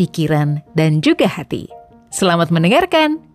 pikiran, dan juga hati. Selamat mendengarkan!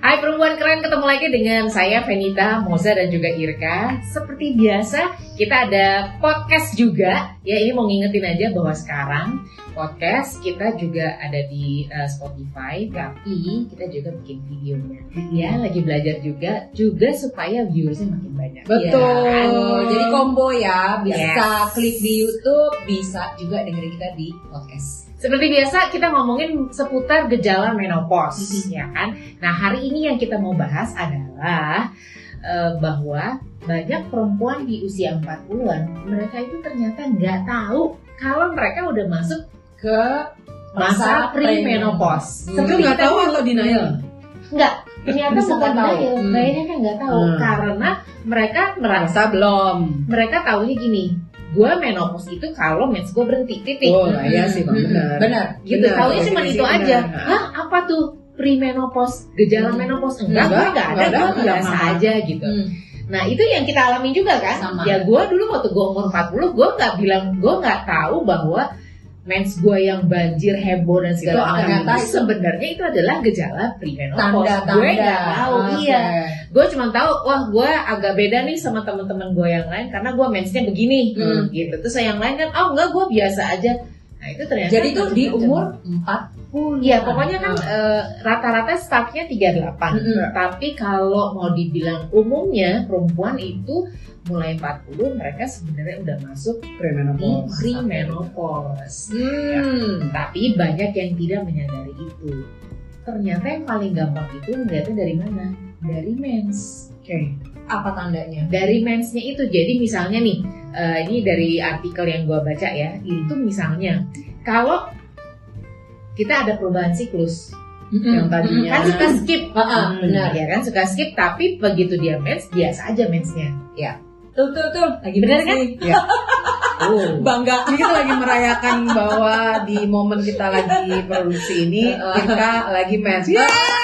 Hai perempuan keren, ketemu lagi dengan saya Venita, Moza dan juga Irka. Seperti biasa, kita ada podcast juga. Ya, ini mau ngingetin aja bahwa sekarang podcast kita juga ada di uh, Spotify, tapi kita juga bikin videonya. Ya, lagi belajar juga, juga supaya viewersnya makin banyak. Betul. Ya. Jadi combo ya, bisa Yes. klik di YouTube, bisa juga dengerin kita di podcast. Seperti biasa kita ngomongin seputar gejala menopause, ya kan? Nah hari ini yang kita mau bahas adalah eh, bahwa banyak perempuan di usia 40-an mereka itu ternyata nggak tahu kalau mereka udah masuk ke masa premenopause. Hmm. Seperti Itu nggak tahu atau denial? Nggak, ternyata bukan nggak tahu. denial. Hmm. Kayaknya kan nggak tahu Hmm. karena mereka merasa Rasa belum. mereka tahunya gini, gue menopause itu kalau mens gue berhenti titik. Oh, iya sih, Bang. Hmm. Benar. Benar. gitu Benar, taunya cuma definisi itu benar. aja Nah. hah apa tuh premenopause gejala Hmm. menopause enggak Enggak, enggak ada enggak ada, gue biasa aja gitu Hmm. nah itu yang kita alami juga kan Sama. ya gue dulu waktu gue umur 40 gue nggak bilang gue nggak tahu bahwa mens gue yang banjir heboh dan segala macam. ternyata itu itu- sebenarnya itu adalah gejala premenopause Tanda-tanda. gue nggak tahu Oke. iya. gue cuma tahu wah gue agak beda nih sama teman-teman gue yang lain karena gue mensnya begini. Hmm. gitu. Terus yang lain kan oh enggak gue biasa aja itu ternyata Jadi itu di umur 40. Iya, pokoknya kan eh, rata-rata startnya 38. Mm-mm. Tapi kalau mau dibilang umumnya perempuan itu mulai 40 mereka sebenarnya udah masuk Premenopause. premenopause. Hmm. Tapi banyak yang tidak menyadari itu. Ternyata yang paling gampang itu melihatnya dari mana? Dari mens. Oke. Apa tandanya? Dari mensnya itu. Jadi misalnya nih, eh, ini dari artikel yang gua baca ya, itu misalnya kalau kita ada perubahan siklus, Yang Hmm. tadinya kan suka skip ah, Hmm. benar. ya kan suka skip tapi begitu dia mens biasa aja mensnya Tuh tuh tuh, lagi Benar kan? Ya. oh Bangga. Jadi kita lagi merayakan bahwa di momen kita lagi produksi ini kita lagi mens. Yeay!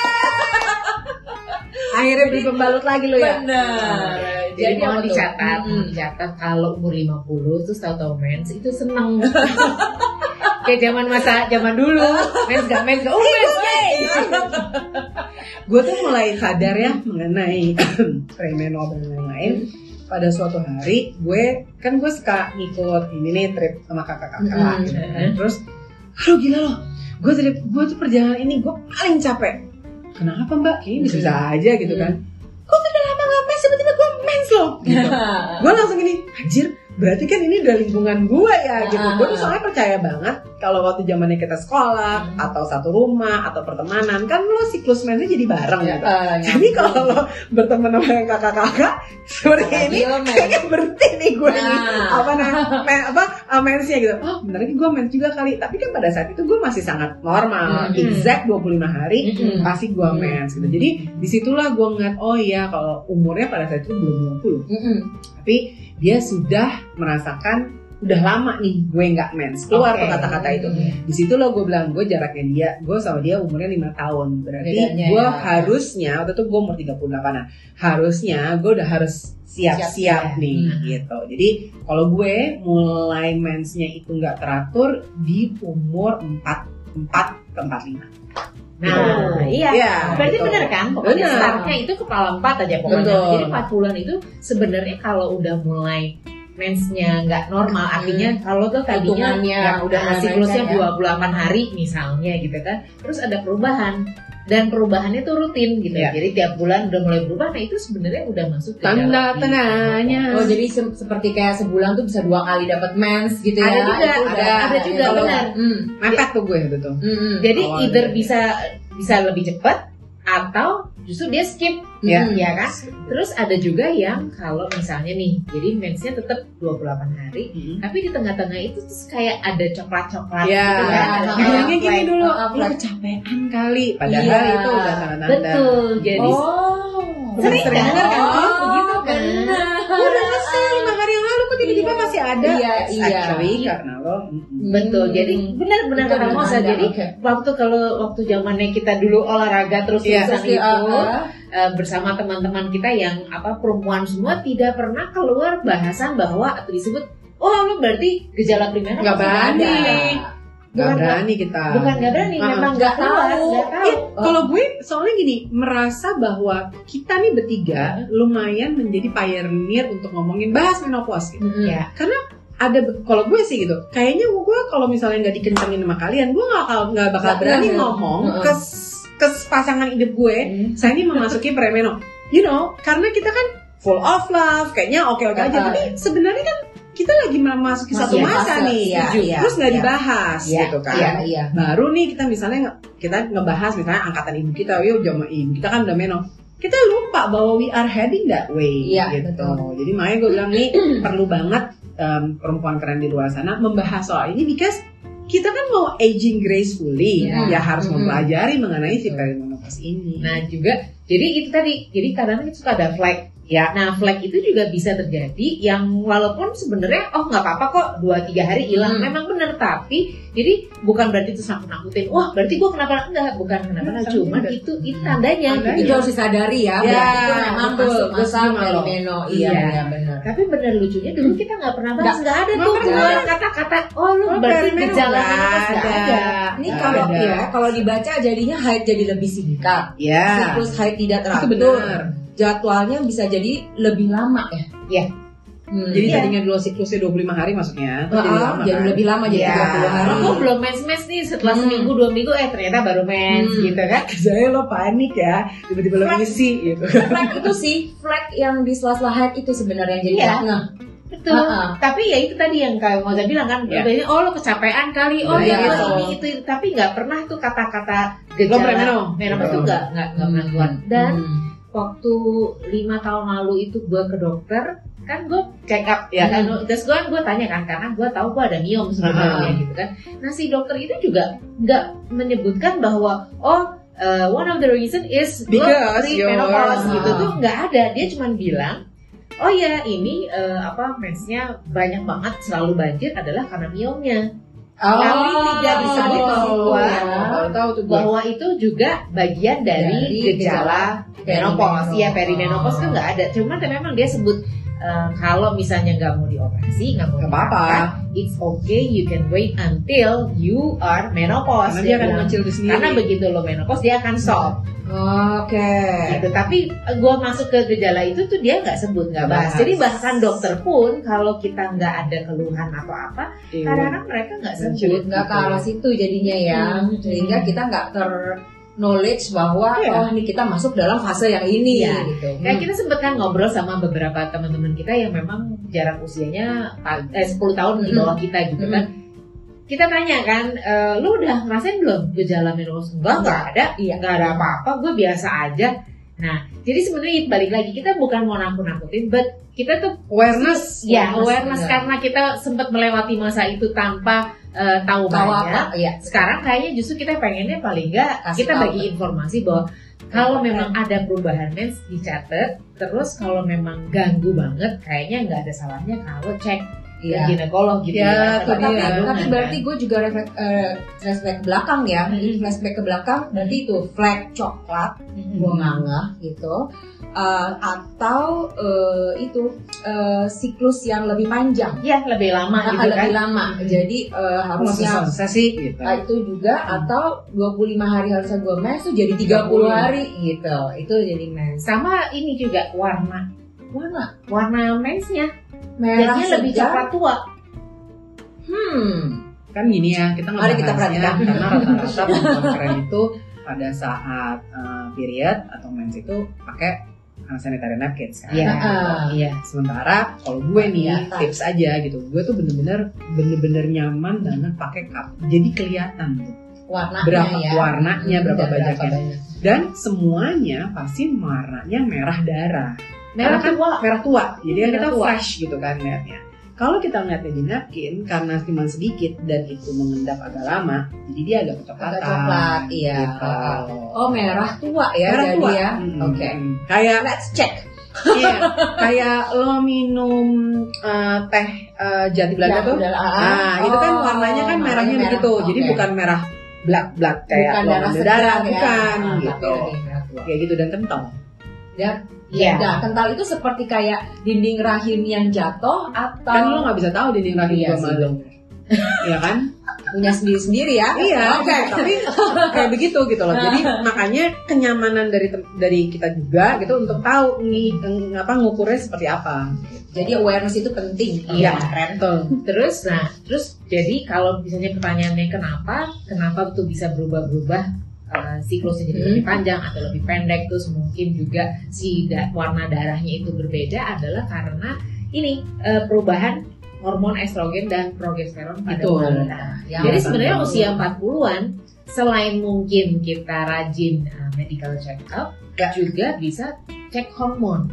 Akhirnya beli pembalut lagi lo ya. Benar. jadi apa mohon tuh? dicatat Hmm. dicatat kalau umur 50 terus tahu-tahu mens itu seneng kayak zaman masa zaman dulu mens gak mens gak oh mens yeay Gue tuh mulai sadar ya mengenai premenopause dan lain-lain. Pada suatu hari gue kan gue suka ngikut ini nih trip sama kakak-kakak Hmm. gitu kan. Terus, aduh gila loh, gue trip gue tuh perjalanan ini gue paling capek. Kenapa mbak? Kayaknya bisa-bisa aja gitu kan. Kok udah lama gak mens, tiba-tiba gue mens loh. Gitu. gue langsung gini, anjir, berarti kan ini udah lingkungan gue ya gitu. Ah. Gue tuh soalnya percaya banget kalau waktu zamannya kita sekolah Hmm. atau satu rumah atau pertemanan kan lo siklus mensnya jadi bareng Ya, gitu. eh, Jadi kalau lo berteman sama yang kakak-kakak seperti ini kayaknya berhenti nih gue nih Nah. apa nah men, apa uh, mensnya gitu. Oh bener gue mens juga kali. Tapi kan pada saat itu gue masih sangat normal, Hmm. exact 25 hari Hmm. pasti gue Hmm. mens gitu. Jadi di situlah gue ngeliat oh iya kalau umurnya pada saat itu belum 20 Mm-mm. Tapi dia sudah merasakan udah lama nih gue nggak mens. Keluar tuh kata-kata itu. Di situ lo gue bilang gue jaraknya dia gue sama dia umurnya lima tahun. Berarti Bedanya gue ya. harusnya waktu itu gue umur 38an harusnya gue udah harus siap-siap Siap-siap. nih Hmm. gitu. Jadi kalau gue mulai mensnya itu nggak teratur di umur 4 4 ke 45 nah Oh. iya Iya, berarti bener kan pokoknya Bener. startnya itu kepala empat aja pokoknya Betul. jadi 40-an itu sebenarnya kalau udah mulai mensnya nggak normal artinya kalau tuh tadinya yang udah udah siklusnya naikkan 28 ya. hari misalnya gitu kan terus ada perubahan dan perubahannya tuh rutin gitu Iya. jadi tiap bulan udah mulai berubah nah itu sebenarnya udah masuk ke Tanda tengahnya. Oh jadi se- seperti kayak sebulan tuh bisa dua kali dapat mens gitu ya? Ada juga, Itu ada, ada juga, Kalau- benar. Hmm. mepet tuh gue itu tuh Hmm, hmm. Jadi either bisa bisa lebih cepat atau justru dia skip Ya. ya kan terus ada juga yang kalau misalnya nih jadi mensnya tetap 28 hari Mm-mm. tapi di tengah-tengah itu terus kayak ada coklat-coklat Ya, gitu kan Ya, bilangnya gini Flag. dulu, uh, lu flag. kecapean kali, padahal Iya. itu udah tanda-tanda. betul jadi Oh. Sering Sering dengar kan? Oh, begitu kan Iya, iya. Actually karena lo mm-mm. betul Hmm. jadi benar-benar Mosa tanda, jadi waktu kalau waktu zamannya kita dulu olahraga terus Iya. terusan Terus, itu uh, uh, bersama teman-teman kita yang apa perempuan semua tidak pernah keluar bahasan bahwa atau disebut oh lu berarti gejala primer Nggak berani. Gak Bukan- berani kita. bukan nggak berani Uh-uh. memang Nggak nggak keluar tahu. nggak tahu Iya, kalau gue soalnya gini merasa bahwa kita nih bertiga lumayan menjadi pioneer untuk ngomongin bahas menopause gitu. mm-mm. ya Ada kalau gue sih gitu, kayaknya gue kalau misalnya nggak dikencengin sama kalian, gue nggak bakal nggak bakal berani ngomong ke ke pasangan hidup gue. Hmm. Saya ini memasuki premeno, you know, karena kita kan full of love, kayaknya oke oke aja. Uh-uh. Tapi sebenarnya kan kita lagi memasuki Masih satu ya, masa nih, Iya, iya, terus nggak iya. dibahas Iya, gitu kan Iya, iya. baru nih kita misalnya kita ngebahas misalnya angkatan ibu kita, yuk zaman ibu kita kan udah meno. Kita lupa bahwa we are heading that way Iya, gitu. betul. Jadi makanya gue bilang nih perlu banget em, perempuan keren di luar sana membahas soal ini because kita kan mau aging gracefully Iya. ya harus Mm-mm. mempelajari mengenai si perimenopause ini. nah juga jadi itu tadi jadi kadang-kadang suka ada flag ya nah flag itu juga bisa terjadi yang walaupun sebenarnya oh nggak apa-apa kok dua tiga hari hilang Hmm. memang benar tapi jadi bukan berarti itu nakut nakutin wah berarti gue kenapa enggak bukan kenapa Hmm, cuman enggak. itu itu tandanya Tandanya. Itu gitu. harus disadari ya. Ya, berarti itu memang betul. masa setuju sama lo. perimeno. Iya, Iya. benar benar. Tapi bener lucunya dulu kita nggak pernah bahas, nggak ada Nggak tuh kata-kata, oh lu berarti gejala ada. ada. Ini kalau ya, kalau dibaca jadinya haid jadi lebih singkat. Ya, Siklus haid tidak itu teratur. benar. Jadwalnya bisa jadi lebih lama ya. Iya. Hmm. Jadi Iya. tadinya dulu siklusnya 25 hari maksudnya, terus jadi Heeh, lama jadi kan? lebih lama jadi Iya. 30 hari. Aku belum mens-mens nih setelah Hmm. seminggu dua minggu eh ternyata baru mens Hmm. gitu kan. Saya lo panik ya, tiba-tiba lo ngisi gitu. flag itu sih flag yang di sela-sela haid itu sebenarnya yang jadi Iya. nah Betul. Ha-ha. Tapi ya itu tadi yang kayak mau saya bilang kan, biasanya, oh lo kecapean kali, oh Iya, ya gitu. ini itu, itu. tapi nggak pernah tuh kata-kata Lo gejala premeno. menopause Gitu. tuh nggak nggak nggak pernah keluar. Dan Hmm. Waktu lima tahun lalu itu gue ke dokter kan gue check up ya kan Hmm. terus gue gue tanya kan karena gue tahu gue ada miom sebenarnya Hmm. gitu kan nah si dokter itu juga nggak menyebutkan bahwa oh uh, one of the reason is Because you're- menopause gitu tuh nggak ada dia cuma bilang oh ya ini uh, apa mensnya banyak banget selalu banjir adalah karena miomnya Oh, Tapi tidak Baru tahu tuh gue. bahwa itu juga bagian dari, Dari gejala menopause. Ya perimenopause kan nggak ada. Cuman memang dia sebut eh, kalau misalnya nggak mau dioperasi nggak mau Gak apa-apa. it's okay you can wait until you are menopause Karena dia akan bilang. mengecil di sendiri. karena begitu lo menopause dia akan stop Oke. gitu tapi eh, gua masuk ke gejala itu tuh dia nggak sebut nggak bahas Bahas. jadi bahkan dokter pun kalau kita nggak ada keluhan atau apa Iya. kadang-kadang mereka nggak sebut nggak ke arah situ jadinya ya Hmm. sehingga kita nggak ter knowledge bahwa Iya. oh ini kita masuk dalam fase yang ini Iya. gitu. Kayak kita sempat kan ngobrol sama beberapa teman-teman kita yang memang jarak usianya eh, 10 tahun di bawah kita gitu kan. Kita tanya kan, e, lu udah ngerasain belum gejala menopause? Enggak, enggak ada. Iya. Enggak ada apa-apa, gue biasa aja. Nah, jadi sebenarnya balik lagi kita bukan mau nakut-nakutin, but kita tuh awareness. ya Awareness, awareness karena kita sempat melewati masa itu tanpa eh, tahu Tahu banyak apa? Iya. sekarang kayaknya justru kita pengennya paling enggak Kasih kita tahu. bagi informasi bahwa kalau memang ada perubahan mens dicatat terus kalau memang ganggu banget kayaknya nggak ada salahnya kalau cek ke Iya. ginekolog gitu Ya, ya, itu tapi, tapi kan. berarti gue juga refleks, eh, flashback ke belakang ya Hmm. flashback ke belakang berarti itu flag coklat Mm-mm. gue ngangah gitu Eh, atau eh, itu eh, siklus yang lebih panjang ya lebih lama Nah, gitu lebih kan lama jadi eh, harusnya sih gitu. Nah, itu juga atau 25 hari harusnya gue mens tuh jadi 30 hari gitu. Itu jadi mens. sama ini juga warna Warna warna mensnya merah jadinya lebih coklat tua Hmm. kan gini ya kita Mari kita perhatikan. karena rata-rata perempuan keren itu pada saat uh, period atau mens itu pakai uh, sanitary napkins kan. Iya. Heeh. iya Sementara kalau gue nih Iya. tips aja gitu, gue tuh bener-bener bener-bener nyaman banget pakai cup. Jadi kelihatan tuh. warnanya berapa ya. warnanya, Hmm, berapa dan banyaknya. banyak. Dan semuanya pasti warnanya merah darah. Merah Karena kan tua. merah tua. Jadi kan Merah kita tua. fresh gitu kan lihatnya. Kalau kita ngeliatnya di napkin karena cuma sedikit dan itu mengendap agak lama, jadi dia agak kecoklatan. Agak coklat, iya. Gitu. Oh merah tua ya Merah jadi tua. ya. Mm-mm. Oke. Kayak Let's check. iya, kayak lo minum eh, teh eh, jati Belanda tuh. Ah, Nah, itu kan oh, warnanya kan merahnya merah. begitu. Jadi Oke. bukan merah black black kayak bukan lo darah segar darah, ya. bukan Ah, gitu. Kayak gitu dan kental. Dan Iya. Nah, kental itu seperti kayak dinding rahim yang jatuh atau Kan lo nggak bisa tahu dinding rahim Iya gua sih, malu. Iya kan? punya sendiri-sendiri ya. Iya, Oke. tapi kayak begitu gitu loh. Jadi makanya kenyamanan dari dari kita juga gitu untuk tahu nih ng- apa ngukurnya seperti apa. Jadi awareness itu penting. Iya. keren. Betul. Terus, nah, terus jadi kalau misalnya pertanyaannya kenapa, kenapa tuh bisa berubah-berubah uh, siklusnya jadi lebih panjang atau lebih pendek, terus mungkin juga si da- warna darahnya itu berbeda adalah karena ini uh, perubahan hormon estrogen dan progesteron pada Betul. wanita. Yang Jadi Iya, sebenarnya usia 40-an selain mungkin kita rajin uh, medical check up, Ya. juga bisa cek hormon.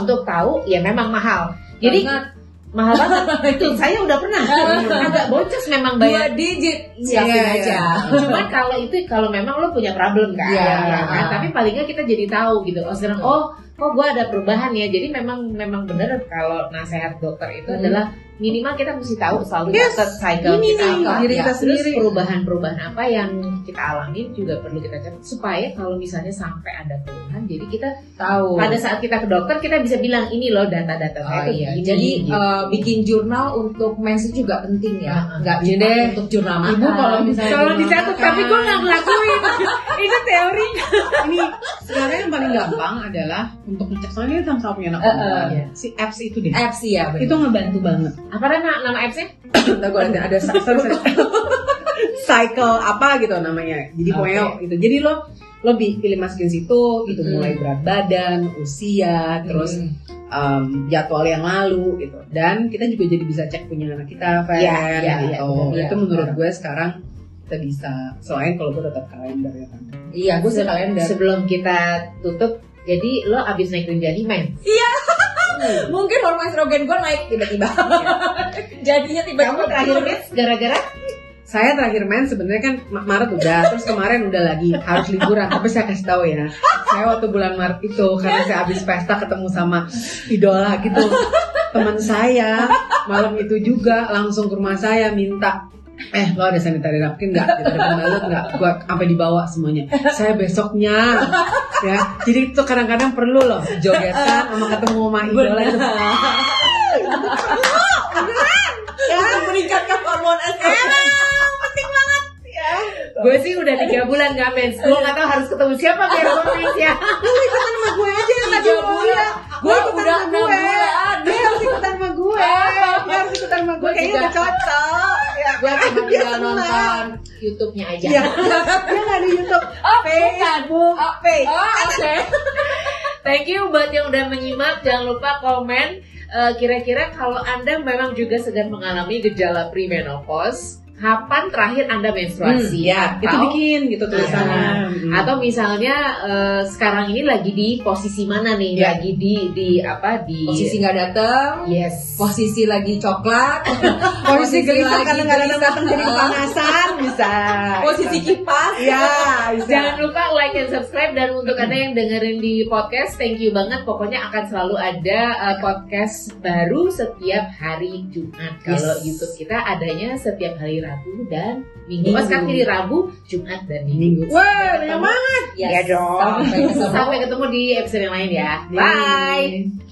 Untuk tahu ya memang mahal. Jadi Banget. Mahal banget itu saya udah pernah agak boncos memang dua bayar digit siapin Iya, aja. cuman kalau itu kalau memang lo punya problem kan, Iya. ya kan? tapi paling nggak kita jadi tahu gitu oh sekarang oh kok gue ada perubahan ya jadi memang memang bener kalau nasihat dokter itu Hmm. adalah minimal kita mesti tahu selalu Yes. catat cycle Ini kita nih, apa diri ya. kita terus sendiri. perubahan-perubahan apa yang kita alami juga perlu kita catat supaya kalau misalnya sampai ada keluhan jadi kita Tahu. pada saat kita ke dokter kita bisa bilang ini loh data-data Oh, iya. Jadi gitu. eh, bikin jurnal untuk mens juga penting ya. Heeh. Nggak deh. untuk jurnal makan. Ibu kalau misalnya Kalau dicatat tapi gue nggak ngelakuin itu teori ini sebenarnya yang paling gampang adalah untuk ngecek soalnya kita sama-sama punya anak eh, perempuan. iya. Si apps itu deh. apps ya. bener. Itu ngebantu banget. Apa nama nama appsnya Ntar gue ada ada cycle apa gitu namanya. Jadi pokoknya gitu. Jadi lo lo bi- pilih masukin situ gitu Hmm. mulai berat badan, usia, terus Hmm. um, jadwal yang lalu gitu. Dan kita juga jadi bisa cek punya anak kita, Fer, Iya, iya, gitu. iya, benar, itu iya, menurut gue sekarang kita bisa selain kalau gue tetap kalender ya kan. Iya, gue sih kalender. sebelum kita tutup jadi lo abis naik tunjangan men Mungkin hormon estrogen gue naik tiba-tiba. Jadinya kamu tiba-tiba terakhir mens gara-gara Saya terakhir main sebenarnya kan Ma- Maret udah, terus kemarin udah lagi harus liburan. Tapi saya kasih tahu ya, saya waktu bulan Maret itu karena saya habis pesta ketemu sama idola gitu, teman saya malam itu juga langsung ke rumah saya minta eh lo ada sanitary napkin nggak? Gitu, ada pembalut nggak? Gua sampai dibawa semuanya. Saya besoknya ya, jadi itu kadang-kadang perlu loh jogetan sama ketemu sama idola itu. Untuk meningkatkan hormon estrogen. gue sih udah tiga bulan gak mens gue gak tahu harus ketemu siapa biar gue mens ya sama gue aja yang tadi Tiga bulan. ya. Gue ikutan udah sama enam gue. bulan. Dia harus ikutan sama gue. Dia harus ikutan sama gue. Gue Kayaknya udah cocok. Gue cuma tinggal nonton YouTube-nya aja Iya. Dia nggak di YouTube. Oh, Facebook. Oh, Face. oke. Thank you buat yang udah menyimak. Jangan lupa komen. eh, Kira-kira kalau Anda memang juga sedang mengalami gejala premenopause, kapan terakhir Anda menstruasi? ya, itu Atau- bikin gitu tulisannya. Hmm. Atau misalnya eh, sekarang ini lagi di posisi mana nih? Ya. Lagi di di apa di Posisi nggak datang. Yes. Posisi lagi coklat. posisi gelisah lagi karena nggak datang jadi gelisah. kepanasan bisa. Posisi kipas. Ya, bisa. Jangan lupa like dan subscribe dan untuk anda yang dengerin di podcast, thank you banget. Pokoknya akan selalu ada uh, podcast baru setiap hari Jumat. Kalau Yes. YouTube kita adanya setiap hari Rabu dan Minggu. Minggu. Oh, sekarang jadi Rabu, Jumat dan Minggu. Wah, banyak banget. Yes. Ya dong. Sampai ketemu. Sampai ketemu di episode yang lain ya. Bye. Bye.